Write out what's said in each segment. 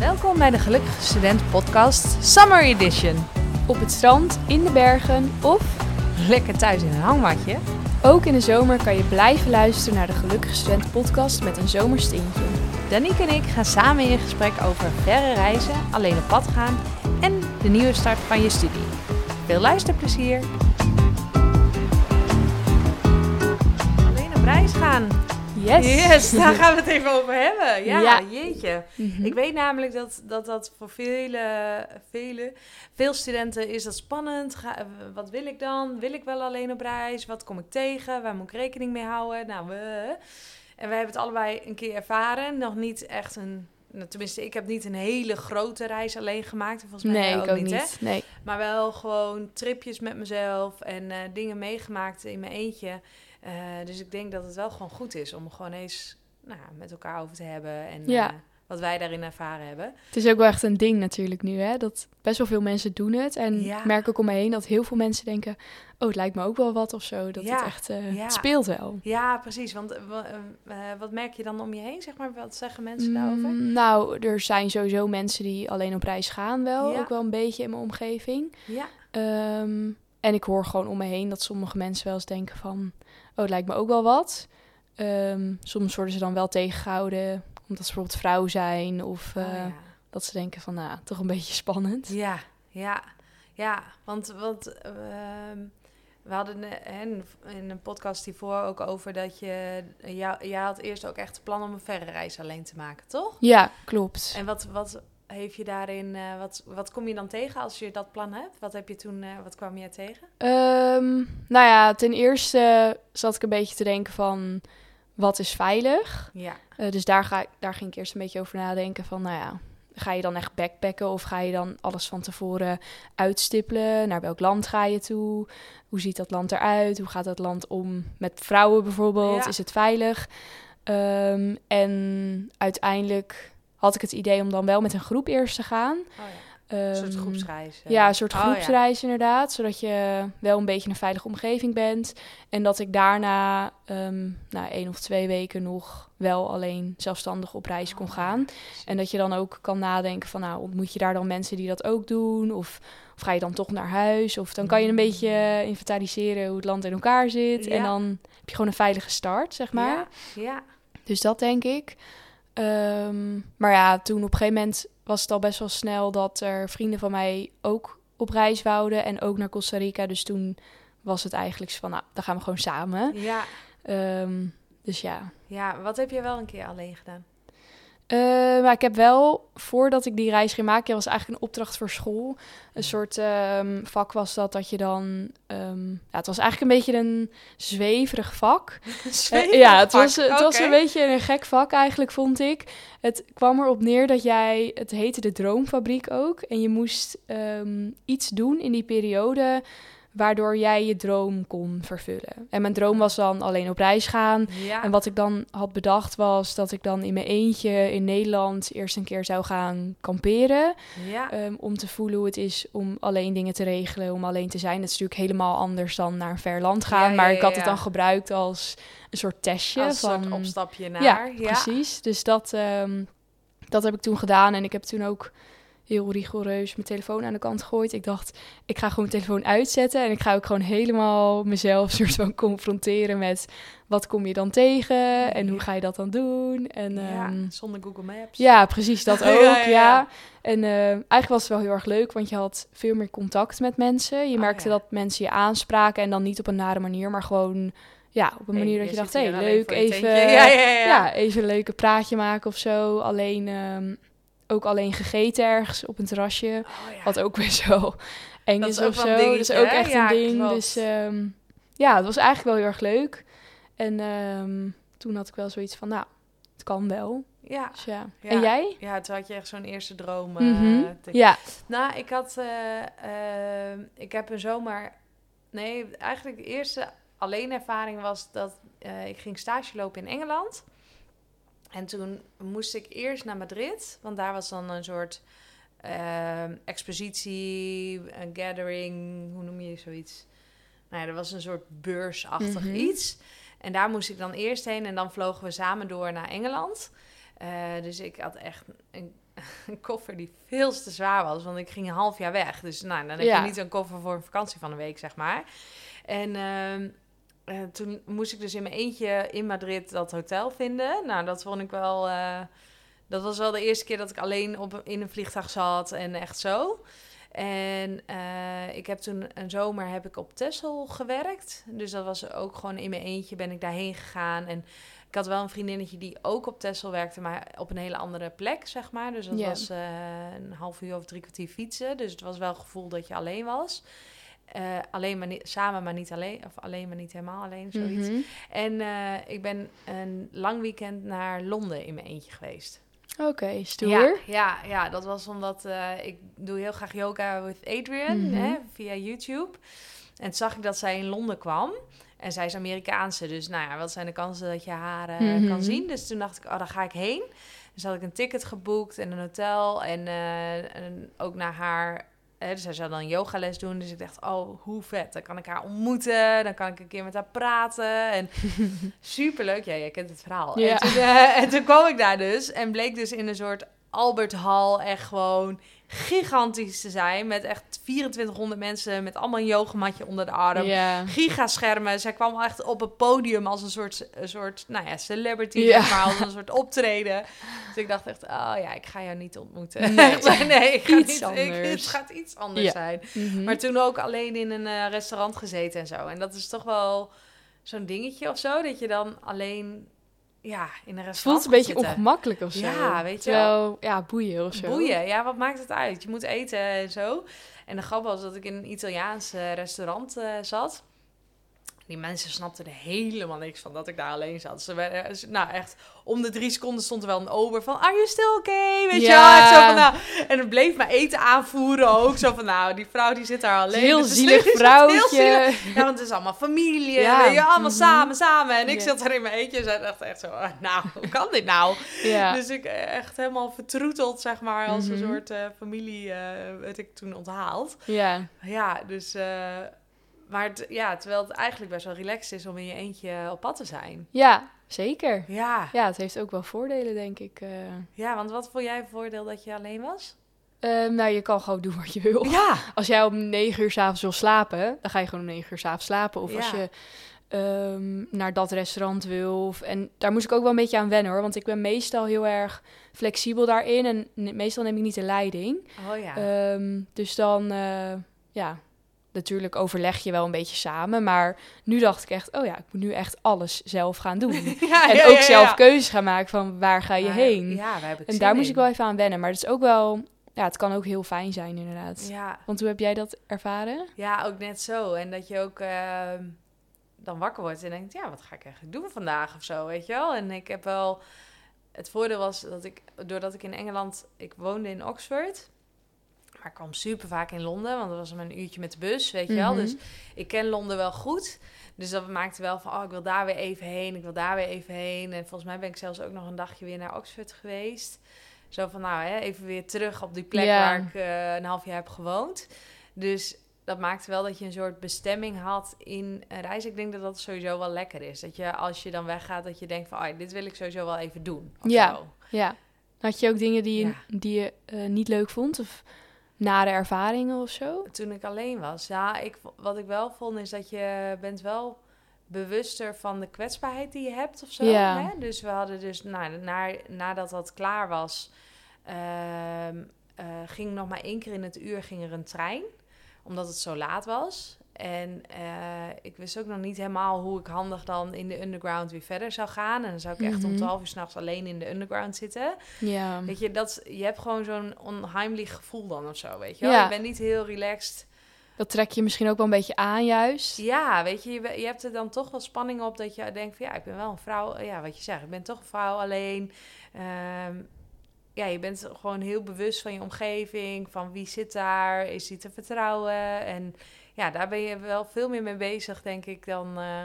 Welkom bij de Gelukkige Student Podcast Summer Edition. Op het strand, in de bergen of Lekker thuis in een hangmatje. ook in de zomer kan je blijven luisteren naar de Gelukkige Student podcast met een zomerstintje. Danique en ik gaan samen in gesprek over verre reizen, alleen op pad gaan en de nieuwe start van je studie. Veel luisterplezier! Alleen op reis gaan. Yes! Yes, daar gaan we het even over hebben. Ja, Ja. jeetje. Mhm. Ik weet namelijk dat, dat dat voor vele, vele, veel studenten is dat spannend. Ga, eh, wat wil ik dan? Wil ik wel alleen op reis? Wat kom ik tegen? Waar moet ik rekening mee houden? Nou, we... En wij hebben het allebei een keer ervaren. Nog niet echt een... nou, tenminste, ik heb niet een hele grote reis alleen gemaakt. Volgens mij Nee, jij ik ook niet, hè? niet. Nee. Maar wel gewoon tripjes met mezelf en eh, dingen meegemaakt in mijn eentje. Eh, dus ik denk dat het wel gewoon goed is om gewoon eens nou, met elkaar over te hebben. En Ja. eh, wat wij daarin ervaren hebben. Het is ook wel echt een ding natuurlijk nu, hè? Dat best wel veel mensen doen het. En Ja. ik merk ook om me heen dat heel veel mensen denken... oh, het lijkt me ook wel wat of zo. Dat Ja, het echt eh, ja. het speelt wel. Ja, precies. Want wa- wat merk je dan om je heen? Zeg maar, wat zeggen mensen daarover? Mm, nou, er zijn sowieso mensen die alleen op reis gaan wel. Ook wel een beetje in mijn omgeving. Ja, Ehm, en ik hoor gewoon om me heen dat sommige mensen wel eens denken van... oh, het lijkt me ook wel wat. Ehm, soms worden ze dan wel tegengehouden omdat ze bijvoorbeeld vrouw zijn... of eh, Oh, ja. dat ze denken van, nou, toch een beetje spannend. Ja, ja, ja. Want, want ehm, we hadden eh, in- een podcast hiervoor ook over dat je... Jij had eerst ook echt het plan om een verre reis alleen te maken, toch? Ja, klopt. En wat, wat heeft je daarin... eh, wat, wat kom je dan tegen als je dat plan hebt? Wat heb je toen... eh, wat kwam je tegen? Ehm, nou ja, ten eerste zat ik een beetje te denken van... wat is veilig? Ja, Eh, dus daar, ga ik, daar ging ik eerst een beetje over nadenken van, nou ja, ga je dan echt backpacken of ga je dan alles van tevoren uitstippelen? Naar welk land ga je toe? Hoe ziet dat land eruit? Hoe gaat dat land om met vrouwen bijvoorbeeld? Ja. Is het veilig? Ehm, en uiteindelijk had ik het idee om dan wel met een groep eerst te gaan. oh ja. Een soort Ehm, groepsreis. ja, een soort Oh, ja. groepsreis inderdaad. Zodat je wel een beetje in een veilige omgeving bent. En dat ik daarna ehm na één of twee weken nog wel alleen zelfstandig op reis kon Oh, gaan. En dat je dan ook kan nadenken van nou, ontmoet je daar dan mensen die dat ook doen? Of, of ga je dan toch naar huis? Of dan kan je een beetje eh, inventariseren hoe het land in elkaar zit. En dan heb je gewoon een veilige start, zeg maar. Ja, ja. Dus dat denk ik. Ehm, maar ja, toen op een gegeven moment was het al best wel snel dat er vrienden van mij ook op reis wouden en ook naar Costa Rica. Dus toen was het eigenlijk van, nou, dan gaan we gewoon samen. ja. Ehm, dus ja. Ja, wat heb je wel een keer alleen gedaan? Eh, maar ik heb wel, voordat ik die reis ging maken, was eigenlijk een opdracht voor school. Een soort ehm, vak was dat, dat je dan... ehm, ja, het was eigenlijk een beetje een zweverig vak. Eh, ja, het was, het was een beetje een gek vak eigenlijk, vond ik. Het kwam erop neer dat jij... Het heette de Droomfabriek ook. En je moest ehm, iets doen in die periode... waardoor jij je droom kon vervullen. En mijn droom was dan alleen op reis gaan... Ja. En wat ik dan had bedacht was dat ik dan in mijn eentje in Nederland eerst een keer zou gaan kamperen. ja. ehm, om te voelen hoe het is om alleen dingen te regelen, om alleen te zijn. Dat is natuurlijk helemaal anders dan naar een ver land gaan. Ja, maar ik had het dan gebruikt als een soort testje. Als een van, soort opstapje naar. ja, Ja, precies. Dus dat, ehm, dat heb ik toen gedaan. En ik heb toen ook heel rigoureus mijn telefoon aan de kant gegooid. Ik dacht, ik ga gewoon mijn telefoon uitzetten. En ik ga ook gewoon helemaal mezelf soort van confronteren met... wat kom je dan tegen? En hoe ga je dat dan doen? En Ja, ehm, zonder Google Maps. ja, precies, dat ook, ja, ja. ja. En eh, eigenlijk was het wel heel erg leuk, want je had veel meer contact met mensen. Je Oh, merkte dat mensen je aanspraken en dan niet op een nare manier, maar gewoon... Ja, op een Hey, manier dat je dacht, hé, hey, leuk, even. Ja, ja, ja. ja, even een leuke praatje maken of zo. Alleen, ehm, ook alleen gegeten ergens op een terrasje. Oh, ja. Wat ook weer zo eng Dat is of zo. een Dat is dingetje, ook echt Ja, een ding. klopt. Dus ehm, ja, het was eigenlijk wel heel erg leuk. En ehm, toen had ik wel zoiets van, nou, het kan wel. Ja. Dus ja. Ja. En jij? ja, toen had je echt zo'n eerste droom. eh, Mhm. Ja. Nou, ik had... eh, eh, ik heb een zomaar... Nee, eigenlijk de eerste alleen ervaring was dat eh, ik ging stage lopen in Engeland. En toen moest ik eerst naar Madrid, want daar was dan een soort eh, expositie, een gathering, hoe noem je zoiets? Nou ja, er was een soort beursachtig Mhm. iets. En daar moest ik dan eerst heen en dan vlogen we samen door naar Engeland. Eh, dus ik had echt een, een koffer die veel te zwaar was, want ik ging een half jaar weg. Dus nou, dan heb Ja. je niet zo'n koffer voor een vakantie van een week, zeg maar. En ehm, eh, toen moest ik dus in mijn eentje in Madrid dat hotel vinden. Nou, dat vond ik wel... eh, dat was wel de eerste keer dat ik alleen op, in een vliegtuig zat en echt zo. En eh, ik heb toen een zomer heb ik op Texel gewerkt. Dus dat was ook gewoon in mijn eentje ben ik daarheen gegaan. En ik had wel een vriendinnetje die ook op Texel werkte, maar op een hele andere plek, zeg maar. Dus dat was een half uur of drie kwartier fietsen. Dus het was wel het gevoel dat je alleen was. Eh, alleen maar niet, samen, maar niet alleen. Of alleen, maar niet helemaal alleen, zoiets. Mhm. En eh, ik ben een lang weekend naar Londen in mijn eentje geweest. Oké, stoer. Ja, ja, ja, dat was omdat eh, ik doe heel graag yoga with Adrian Mhm. hè, via YouTube. En toen zag ik dat zij in Londen kwam. En zij is Amerikaanse, dus nou ja, wat zijn de kansen dat je haar Mhm. kan zien? Dus toen dacht ik, oh, daar ga ik heen. Dus had ik een ticket geboekt en een hotel en, en ook naar haar... Hè, dus zij zou dan yogales doen, dus ik dacht, oh, hoe vet. Dan kan ik haar ontmoeten, dan kan ik een keer met haar praten. En superleuk, ja, jij kent het verhaal. Ja. En, toen, eh, en toen kwam ik daar dus en bleek dus in een soort Albert Hall echt gewoon gigantisch te zijn. Met echt 2400 mensen met allemaal een yogamatje onder de arm. Ja. Gigaschermen. Zij kwam echt op het podium als een soort, een soort nou ja, celebrity, zeg maar, als een soort optreden. Dus ik dacht echt, oh ja, ik ga jou niet ontmoeten. Nee. Nee, ik ga Iets niet, ik- anders. het gaat iets anders zijn. Mhm. Maar toen ook alleen in een eh, restaurant gezeten en zo. En dat is toch wel zo'n dingetje of zo, dat je dan alleen ja, in een het restaurant voelt een beetje zitten. ongemakkelijk of zo. Ja, weet je Terwijl, ja, boeien of zo. Boeien, ja, wat maakt het uit? Je moet eten en zo. En de grap was dat ik in een Italiaans eh, restaurant eh, zat. Die mensen snapten er helemaal niks van dat ik daar alleen zat. Ze werden, nou echt, om de drie seconden stond er wel een ober van... Are you still okay? Weet je Ja. wel? Zo van, nou, en het bleef maar eten aanvoeren ook. Zo van, nou, die vrouw die zit daar alleen. Heel Dus zielig heel vrouwtje. zielig. Ja, want het is allemaal familie. Ja. Weet je, allemaal Mhm. samen, samen. En ik zat daar in mijn eentje en zei echt, echt zo... ah, Nou, hoe kan dit nou? ja. Dus ik eh, echt helemaal vertroeteld, zeg maar, als een Mhm. soort eh, familie eh werd ik toen onthaald. ja. Ja, dus... maar het- ja, terwijl het eigenlijk best wel relaxed is om in je eentje op pad te zijn. ja, zeker. Ja, Ja, het heeft ook wel voordelen, denk ik. eh. ja want wat vond jij een voordeel dat je alleen was? Ehm, nou, je kan gewoon doen wat je wil. Ja, Als jij om negen uur s'avonds wil slapen, dan ga je gewoon om negen uur s'avonds slapen. Of als je ehm, naar dat restaurant wil. Of, en daar moest ik ook wel een beetje aan wennen hoor. Want ik ben meestal heel erg flexibel daarin. En meestal neem ik niet de leiding. oh ja. Ehm, dus dan, eh, ja, natuurlijk overleg je wel een beetje samen. Maar nu dacht ik echt, oh ja, ik moet nu echt alles zelf gaan doen. ja, en ja, ook ja, zelf keuzes gaan maken van waar ga je Maar, heen. Ja, daar heb ik en daar moest in. ik wel even aan wennen. Maar het is ook wel, ja, het kan ook heel fijn zijn inderdaad. Ja, Want hoe heb jij dat ervaren? ja, ook net zo. En dat je ook ehm, dan wakker wordt en denkt, ja, wat ga ik eigenlijk doen vandaag of zo, weet je wel? En ik heb wel... Het voordeel was dat ik, doordat ik in Engeland... Ik woonde in Oxford, maar ik kwam super vaak in Londen, want dat was maar een uurtje met de bus, weet je wel? Mhm. Dus ik ken Londen wel goed. Dus dat maakte wel van, oh, ik wil daar weer even heen, ik wil daar weer even heen. En volgens mij ben ik zelfs ook nog een dagje weer naar Oxford geweest. Zo van, nou, hè, even weer terug op die plek waar ik eh, een half jaar heb gewoond. Dus dat maakte wel dat je een soort bestemming had in een reis. Ik denk dat dat sowieso wel lekker is. Dat je als je dan weggaat, dat je denkt van, oh, dit wil ik sowieso wel even doen. Of Ja. zo. Ja. Had je ook dingen die je, Ja. die je eh, niet leuk vond? Of nare ervaringen of zo? Toen ik alleen was. Ja, ik, wat ik wel vond is dat je bent wel bewuster van de kwetsbaarheid die je hebt of zo. Ja. Hè? Dus we hadden dus, nou, na, nadat dat klaar was, ehm, eh, ging nog maar één keer in het uur ging er een trein. Omdat het zo laat was. En eh, ik wist ook nog niet helemaal hoe ik handig dan in de underground weer verder zou gaan. En dan zou ik echt om Mhm. 12 uur s'nachts alleen in de underground zitten. Ja. Weet je, dat, je hebt gewoon zo'n onheimlich gevoel dan of zo, weet je wel. Ja. Je bent niet heel relaxed. Dat trek je misschien ook wel een beetje aan juist. Ja, weet je, je hebt er dan toch wel spanning op dat je denkt van... ja, ik ben wel een vrouw. Ja, wat je zegt, ik ben toch een vrouw alleen. Ehm, ja, je bent gewoon heel bewust van je omgeving. Van wie zit daar, is die te vertrouwen? En ja, daar ben je wel veel meer mee bezig, denk ik, dan... eh,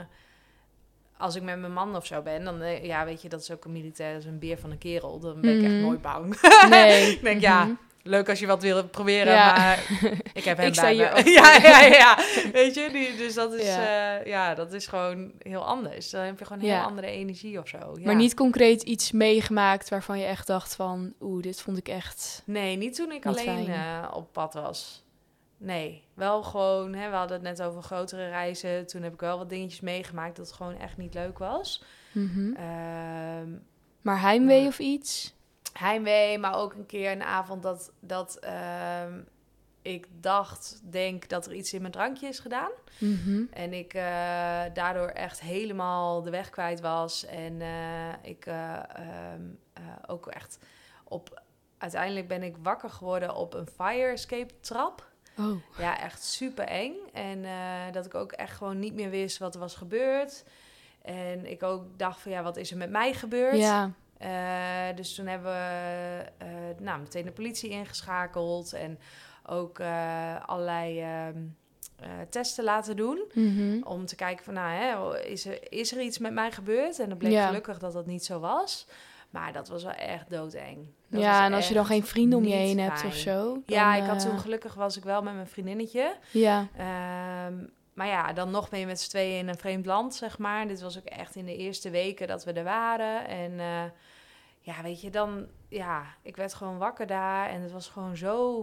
als ik met mijn man of zo ben, dan eh, ja, weet je, dat is ook een militair, dat is een beer van een kerel. Dan ben ik echt Mhm. nooit bang. Nee. ik denk, ja, Mhm. leuk als je wat wil proberen, Ja. maar ik heb hem Ik bij me. ook ja, ja, ja. Weet je, die, dus dat is, Ja. ja. ja, dat is gewoon heel anders. Dan heb je gewoon een heel andere energie of zo. Ja. Maar niet concreet iets meegemaakt waarvan je echt dacht van... Oeh, dit vond ik echt... Nee, niet toen ik Niet alleen eh, op pad was. Nee, wel gewoon, hè, we hadden het net over grotere reizen. Toen heb ik wel wat dingetjes meegemaakt dat het gewoon echt niet leuk was. Mhm. Ehm, Maar heimwee of iets? heimwee, maar ook een keer een avond dat, dat ehm, ik dacht, denk dat er iets in mijn drankje is gedaan. Mhm. En ik eh, daardoor echt helemaal de weg kwijt was. En eh, ik eh, ehm, eh, ook echt op... Uiteindelijk ben ik wakker geworden op een fire escape trap. Oh. Ja, echt super eng. En eh, dat ik ook echt gewoon niet meer wist wat er was gebeurd. En ik ook dacht van ja, wat is er met mij gebeurd? Ja. Eh, dus toen hebben we eh, nou, meteen de politie ingeschakeld en ook allerlei ehm, eh, testen laten doen. Mhm. Om te kijken van, nou, hè, is, er, is er iets met mij gebeurd? En dan bleek Ja. gelukkig dat dat niet zo was. Maar dat was wel echt doodeng. Dat Ja, en als je dan geen vrienden om je heen hebt fijn. of zo. Ja, ik had eh, toen gelukkig was ik wel met mijn vriendinnetje. Ja. Ehm, maar ja, dan nog ben je met z'n tweeën in een vreemd land, zeg maar. Dit was ook echt in de eerste weken dat we er waren. En eh, ja, weet je, dan... Ja, ik werd gewoon wakker daar. En het was gewoon zo...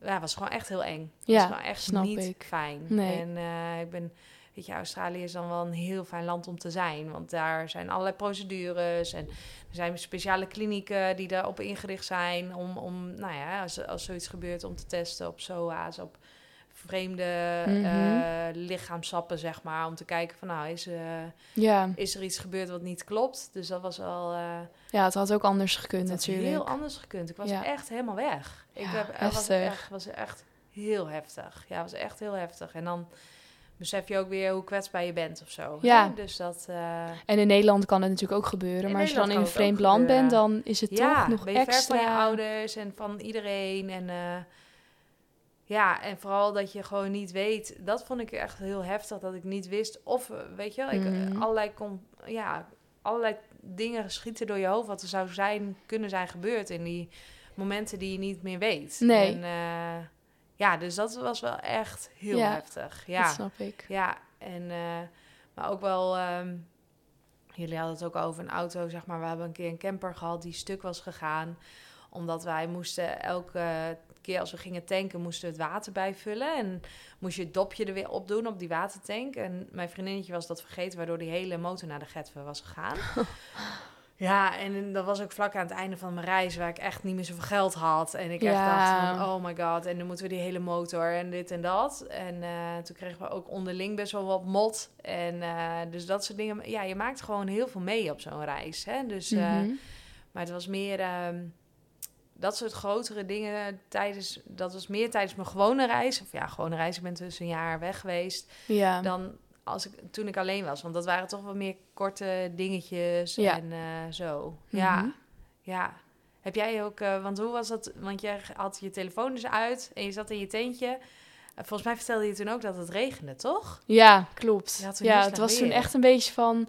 Ja, het was gewoon echt heel eng. Het Ja, was gewoon echt snap niet ik. fijn. Nee. En eh, ik ben... Weet je, Australië is dan wel een heel fijn land om te zijn. Want daar zijn allerlei procedures. En er zijn speciale klinieken die daarop ingericht zijn. Om, om nou ja, als, als zoiets gebeurt, om te testen op SOA's, op vreemde Mhm. eh, lichaamsappen, zeg maar. Om te kijken van, nou, is, eh, Ja. is er iets gebeurd wat niet klopt? Dus dat was wel... eh, ja, het had ook anders gekund natuurlijk. heel anders gekund. Ik was Ja. echt helemaal weg. Ik heb, was echt, was echt heel heftig. Ja, was echt heel heftig. En dan besef je ook weer hoe kwetsbaar je bent of zo. Ja. Hè? Dus dat... eh, En in Nederland kan het natuurlijk ook gebeuren. In maar als je dan in een vreemd land bent, dan is het ja, toch nog ben je ver extra... van je ouders en van iedereen. En eh, ja, en vooral dat je gewoon niet weet. Dat vond ik echt heel heftig, dat ik niet wist of, eh, weet je wel, ik, Mhm. allerlei, kon, ja, allerlei dingen schieten door je hoofd wat er zou zijn, kunnen zijn gebeurd in die momenten die je niet meer weet. Nee. En, ja, dus dat was wel echt heel Ja, heftig. Dat Ja. snap ik. Ja, en, eh, maar ook wel, ehm, jullie hadden het ook over een auto, zeg maar. We hebben een keer een camper gehad die stuk was gegaan. Omdat wij moesten elke keer als we gingen tanken, moesten we het water bijvullen. En moest je het dopje er weer op doen op die watertank. En mijn vriendinnetje was dat vergeten, waardoor die hele motor naar de getver was gegaan. Ja, en dat was ook vlak aan het einde van mijn reis, waar ik echt niet meer zoveel geld had. En ik echt dacht van, oh my god, en dan moeten we die hele motor en dit en dat. En eh, toen kregen we ook onderling best wel wat mot. En eh, dus dat soort dingen. Ja, je maakt gewoon heel veel mee op zo'n reis. Hè? Dus, eh, Mhm. maar het was meer ehm, dat soort grotere dingen tijdens, dat was meer tijdens mijn gewone reis. Of ja, gewone reis, ik ben tussen een jaar weg geweest Ja. dan als ik, toen ik alleen was. Want dat waren toch wel meer korte dingetjes Ja. en eh, zo. Ja, Mhm. ja. Heb jij ook, eh, want hoe was dat? Want jij had je telefoon dus uit en je zat in je tentje. Eh, volgens mij vertelde je toen ook dat het regende, toch? Ja, klopt. Ja, het was toen echt een beetje van...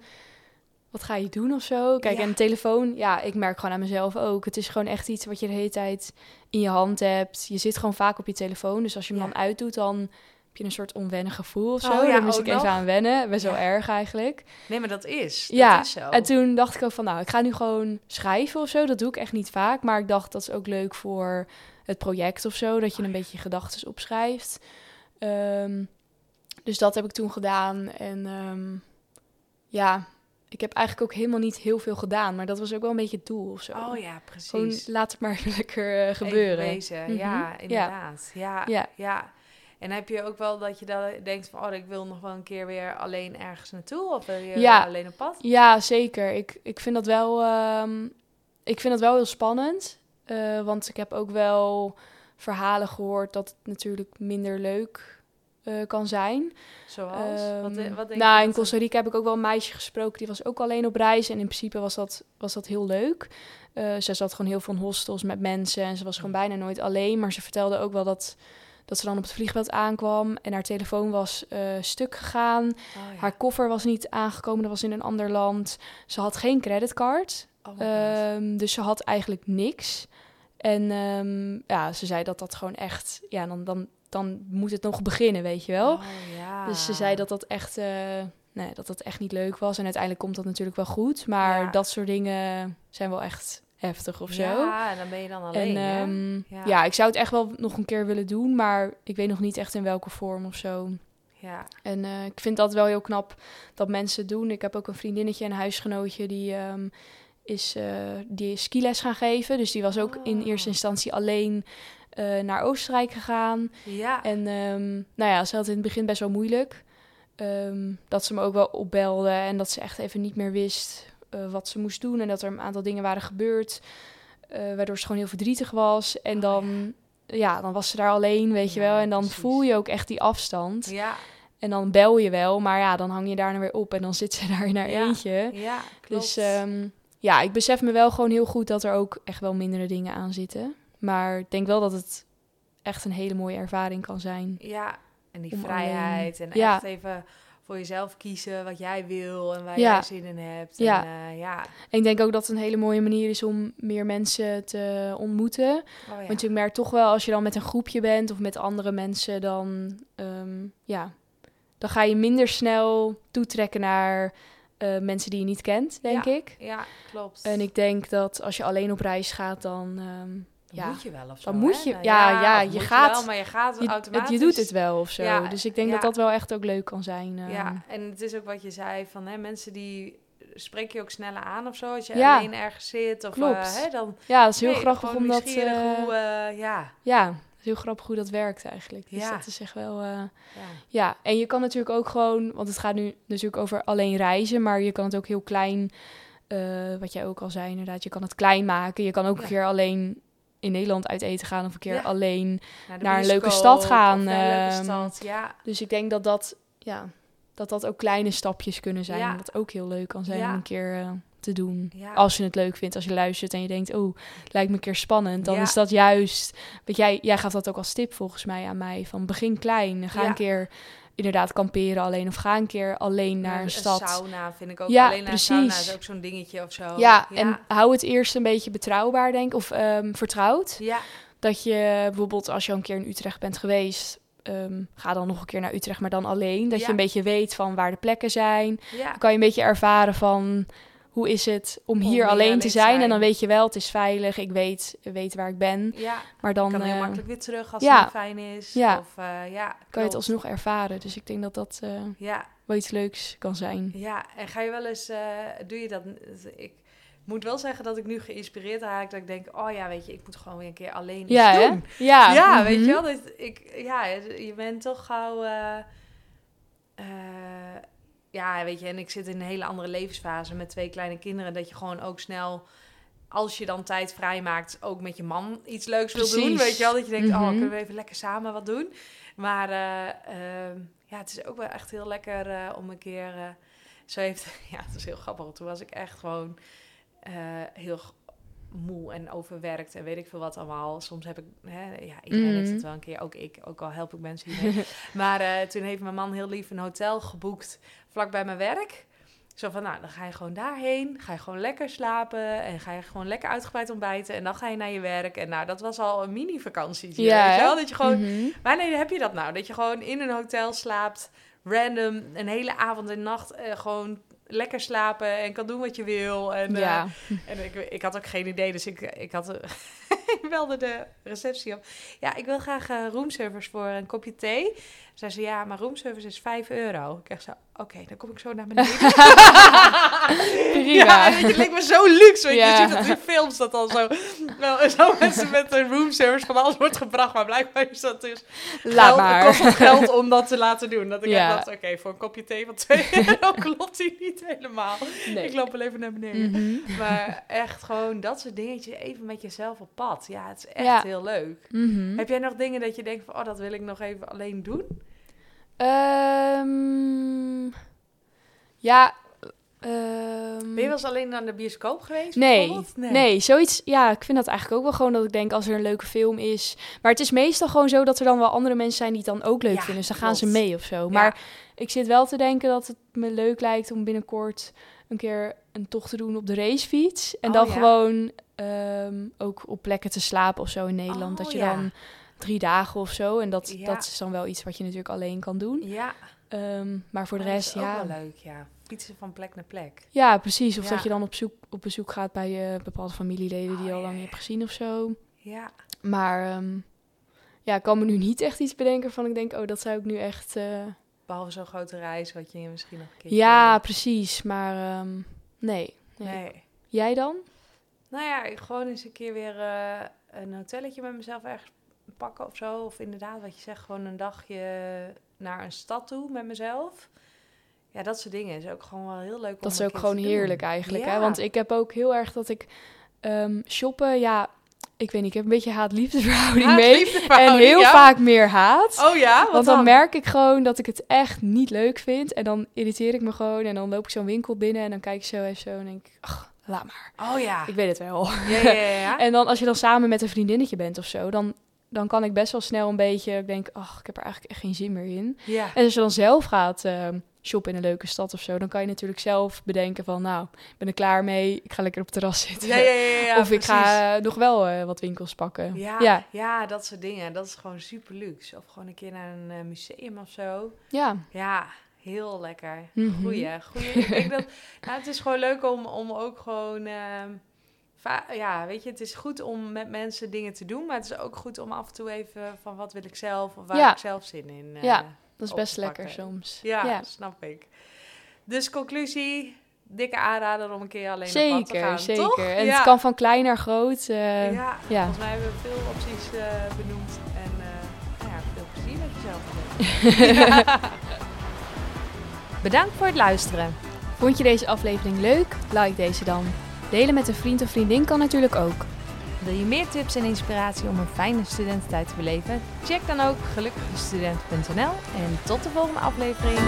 Wat ga je doen of zo? Kijk, Ja. en de telefoon, ja, ik merk gewoon aan mezelf ook. Het is gewoon echt iets wat je de hele tijd in je hand hebt. Je zit gewoon vaak op je telefoon. Dus als je hem Ja. dan uitdoet, dan heb je een soort onwennig gevoel of zo. Oh ja, Daar moest ik even nog. aan wennen. Best wel Ja. erg eigenlijk. Nee, maar dat is. Ja, dat is zo. En toen dacht ik ook van, nou, ik ga nu gewoon schrijven of zo. Dat doe ik echt niet vaak. Maar ik dacht, dat is ook leuk voor het project of zo. Dat je een beetje je gedachten opschrijft. Ehm, dus dat heb ik toen gedaan. En ehm, ja, ik heb eigenlijk ook helemaal niet heel veel gedaan. Maar dat was ook wel een beetje het doel of zo. Oh ja, precies. Gewoon laat het maar lekker eh, Even gebeuren. wezen. Mhm. Ja, inderdaad. Ja. Ja. ja. En heb je ook wel dat je dan denkt van... oh, ik wil nog wel een keer weer alleen ergens naartoe? Of wil je Ja. weer alleen op pad? Ja, zeker. Ik, ik, vind dat wel, ehm, ik vind dat wel heel spannend. Eh, want ik heb ook wel verhalen gehoord dat het natuurlijk minder leuk eh, kan zijn. Zoals? wat, Ehm, wat denk nou, in Costa Rica heb ik ook wel een meisje gesproken. Die was ook alleen op reis. En in principe was dat, was dat heel leuk. Eh ze zat gewoon heel veel in hostels met mensen. En ze was gewoon bijna nooit alleen. Maar ze vertelde ook wel dat, dat ze dan op het vliegveld aankwam. En haar telefoon was eh, stuk gegaan. Oh, ja. Haar koffer was niet aangekomen. Dat was in een ander land. Ze had geen creditcard. Oh. Ehm, dus ze had eigenlijk niks. En ehm, ja, ze zei dat dat gewoon echt, ja, dan, dan, dan moet het nog beginnen, weet je wel. Oh, ja. Dus ze zei dat dat echt, eh, nee, dat dat echt niet leuk was. En uiteindelijk komt dat natuurlijk wel goed. Maar Ja. dat soort dingen zijn wel echt heftig of zo. Ja, en dan ben je dan alleen, en ehm, Ja. ja. ik zou het echt wel nog een keer willen doen, maar ik weet nog niet echt in welke vorm of zo. Ja. En eh, ik vind dat wel heel knap dat mensen doen. Ik heb ook een vriendinnetje, een huisgenootje, die ehm, is, eh, die is skiles gaan geven. Dus die was ook in Oh. eerste instantie alleen eh, naar Oostenrijk gegaan. Ja. En ehm, nou ja, ze had het in het begin best wel moeilijk. Dat ze me ook wel opbelde en dat ze echt even niet meer wist eh, wat ze moest doen. En dat er een aantal dingen waren gebeurd, eh, waardoor ze gewoon heel verdrietig was. En Oh, dan, ja. dan was ze daar alleen, weet je wel. En dan precies. voel je ook echt die afstand. Ja. En dan bel je wel, maar ja, dan hang je daar weer op en dan zit ze daar in haar Ja, eentje. Ja, klopt. Dus ehm, ja, ik besef me wel gewoon heel goed dat er ook echt wel mindere dingen aan zitten. Maar ik denk wel dat het echt een hele mooie ervaring kan zijn. Ja, en die vrijheid. En Ja. echt even voor jezelf kiezen wat jij wil en waar Ja. jij zin in hebt. Ja. En, eh, ja. En ik denk ook dat het een hele mooie manier is om meer mensen te ontmoeten. Oh, ja. Want je merkt toch wel als je dan met een groepje bent of met andere mensen, dan, ehm, ja, dan ga je minder snel toetrekken naar eh, mensen die je niet kent, denk Ja. ik. Ja, klopt. En ik denk dat als je alleen op reis gaat, dan, ehm, Dan ja, moet je wel of zo, dan moet je- Nou ja, ja, je gaat- wel, maar je gaat je, het- automatisch. je doet het wel of zo. Ja, dus ik denk ja. dat dat wel echt ook leuk kan zijn. ehm. Ja, en het is ook wat je zei van hè, mensen die spreek je ook sneller aan of zo als je Ja. alleen ergens zit of Klopt. eh, hè, dan ja, dat is heel nee, grappig omdat... nieuwsgierig eh, hoe, eh, ja, ja, heel grappig hoe dat werkt eigenlijk. Dus Ja. dat is echt wel... eh, ja. Ja, en je kan natuurlijk ook gewoon, want het gaat nu natuurlijk over alleen reizen, maar je kan het ook heel klein, eh, wat jij ook al zei inderdaad, je kan het klein maken. Je kan ook een keer alleen in Nederland uit eten gaan of een keer Ja. alleen. Naar een leuke stad gaan, leuke stad, ja. Dus ik denk dat dat, ja, dat dat ook kleine stapjes kunnen zijn. Ja. Dat ook heel leuk kan zijn om een keer eh, te doen. Als je het leuk vindt, als je luistert en je denkt, oh, lijkt me een keer spannend, dan is dat juist. Want jij, jij gaf dat ook als tip volgens mij aan mij. Van begin klein, ga een keer inderdaad kamperen alleen of ga een keer alleen naar Maar een stad. sauna vind ik ook. Ja, alleen naar een sauna precies. is ook zo'n dingetje of zo. Ja, en hou het eerst een beetje betrouwbaar, denk ik, of ehm, vertrouwd. ja, Dat je bijvoorbeeld als je al een keer in Utrecht bent geweest, ehm, ga dan nog een keer naar Utrecht, maar dan alleen. Dat Ja. je een beetje weet van waar de plekken zijn. ja. Dan kan je een beetje ervaren van hoe is het om hier hier alleen alleen te zijn. En dan weet je wel, het is veilig, ik weet, weet waar ik ben. ja. Maar dan kan heel eh, makkelijk weer terug als ja. het fijn is. Ja. Of, eh, ja, kan je het alsnog ervaren. Dus ik denk dat dat eh, Ja, wel iets leuks kan zijn. ja, en ga je wel eens, doe je dat? Ik moet wel zeggen dat ik nu geïnspireerd raak. Dat ik denk, oh ja, weet je, ik moet gewoon weer een keer alleen iets Ja, hè? doen. Ja, Ja, mhm. weet je wel. Dat ik, ja, je bent toch gauw... ja, weet je, en ik zit in een hele andere levensfase met twee kleine kinderen. Dat je gewoon ook snel, als je dan tijd vrijmaakt, ook met je man iets leuks wil doen. Weet je wel, dat je denkt, oh, Mhm. kunnen we even lekker samen wat doen? Maar eh, ehm, ja, het is ook wel echt heel lekker eh, om een keer... eh, zo heeft, ja, het is heel grappig. Toen was ik echt gewoon heel moe en overwerkt en weet ik veel wat allemaal. Soms heb ik, hè, ja, iedereen Mhm. heeft het wel een keer, ook ik, ook al help ik mensen hiermee. maar eh, toen heeft mijn man heel lief een hotel geboekt vlak bij mijn werk. Zo van, nou, dan ga je gewoon daarheen, ga je gewoon lekker slapen en ga je gewoon lekker uitgebreid ontbijten en dan ga je naar je werk. En nou, dat was al een mini-vakantie. Ja, weet je wel? Dat je gewoon, Mhm. Wanneer heb je dat nou? Dat je gewoon in een hotel slaapt, random, een hele avond en nacht eh, gewoon lekker slapen en kan doen wat je wil. En, eh, en ik, ik had ook geen idee, dus ik, ik had ik belde de receptie op. Ja, ik wil graag eh roomservice voor een kopje thee. Zei ze, ja, maar roomservice is 5 euro. Ik dacht zo, oké, dan kom ik zo naar beneden. Prima. Ja, en het leek me zo luxe. Want Ja. je ziet dat in films dat al zo, wel, zo mensen met een roomservice van alles wordt gebracht. Maar blijkbaar is dat dus Laat maar. kost het geld om dat te laten doen. Dat ik Ja. dacht, oké, voor een kopje thee van 2 euro klopt die niet helemaal. Nee. Ik loop wel even naar beneden. Mhm. Maar echt gewoon dat soort dingetjes, even met jezelf op pad. Ja, het is echt Ja. heel leuk. Mhm. Heb jij nog dingen dat je denkt van, oh, dat wil ik nog even alleen doen? Ehm, ja. ehm, Ben je wel eens alleen naar de bioscoop geweest? Nee, bijvoorbeeld? nee, zoiets. Ja, ik vind dat eigenlijk ook wel gewoon dat ik denk als er een leuke film is. Maar het is meestal gewoon zo dat er dan wel andere mensen zijn die het dan ook leuk Ja, vinden. Dus dan gaan ze mee of zo. Ja. Maar ik zit wel te denken dat het me leuk lijkt om binnenkort een keer een tocht te doen op de racefiets. En Oh, dan ja? gewoon ehm, ook op plekken te slapen of zo in Nederland. Oh, dat je dan drie dagen of zo. En dat, Ja. dat is dan wel iets wat je natuurlijk alleen kan doen. Ja, Ehm, maar voor de Oh, dat rest, is ook ja. wel leuk, ja. Fietsen van plek naar plek. Ja, precies. Of Ja. dat je dan op, zoek, op bezoek gaat bij je bepaalde familieleden die je Oh, al ja, lang ja. niet hebt gezien of zo. Ja, Maar ehm, ja, ik kan me nu niet echt iets bedenken van ik denk, oh, dat zou ik nu echt... eh, behalve zo'n grote reis, wat je misschien nog een keer... Ja, precies. Maar ehm, nee, nee. Nee. Jij dan? Nou ja, ik gewoon eens een keer weer eh, een hotelletje met mezelf ergens pakken of zo. Of inderdaad, wat je zegt, gewoon een dagje naar een stad toe met mezelf. Ja, dat soort dingen is ook gewoon wel heel leuk om Dat is ook gewoon doen. heerlijk eigenlijk. Hè? Want ik heb ook heel erg dat ik ehm, shoppen, ja, ik weet niet, ik heb een beetje haat-liefdeverhouding Haat, mee. En heel ja. vaak meer haat. Oh ja, Want dan merk ik gewoon dat ik het echt niet leuk vind. En dan irriteer ik me gewoon. En dan loop ik zo'n winkel binnen en dan kijk ik zo even zo en denk ik, ach, laat maar. Oh ja. Ik weet het wel. Ja, ja. ja. En dan als je dan samen met een vriendinnetje bent of zo, dan, dan kan ik best wel snel een beetje, ik denk, ach, ik heb er eigenlijk echt geen zin meer in. ja. En als je dan zelf gaat ehm, shoppen in een leuke stad of zo, dan kan je natuurlijk zelf bedenken van, nou, ik ben er klaar mee, ik ga lekker op het terras zitten. Ja, ja, of ik ga eh, nog wel eh, wat winkels pakken. Ja, ja, ja. dat soort dingen. Dat is gewoon super luxe. Of gewoon een keer naar een eh, museum of zo. ja. Ja, heel lekker. Mhm. Goeie, goeie. Ik denk dat, nou, het is gewoon leuk om, om ook gewoon, ehm, ja, weet je, het is goed om met mensen dingen te doen, maar het is ook goed om af en toe even van wat wil ik zelf of waar Ja. heb ik zelf zin in. eh, Ja, Dat is best lekker soms. ja, ja. snap ik. Dus conclusie, dikke aanrader om een keer alleen op pad te Zeker, gaan, zeker. toch? En ja. het kan van klein naar groot. eh, ja, ja. volgens mij hebben we veel opties eh, benoemd en nou ja, veel plezier met jezelf. Bedankt voor het luisteren. Vond je deze aflevering leuk? Like deze dan. Delen met een vriend of vriendin kan natuurlijk ook. Wil je meer tips en inspiratie om een fijne studententijd te beleven? Check dan ook gelukkigestudent.nl en tot de volgende aflevering.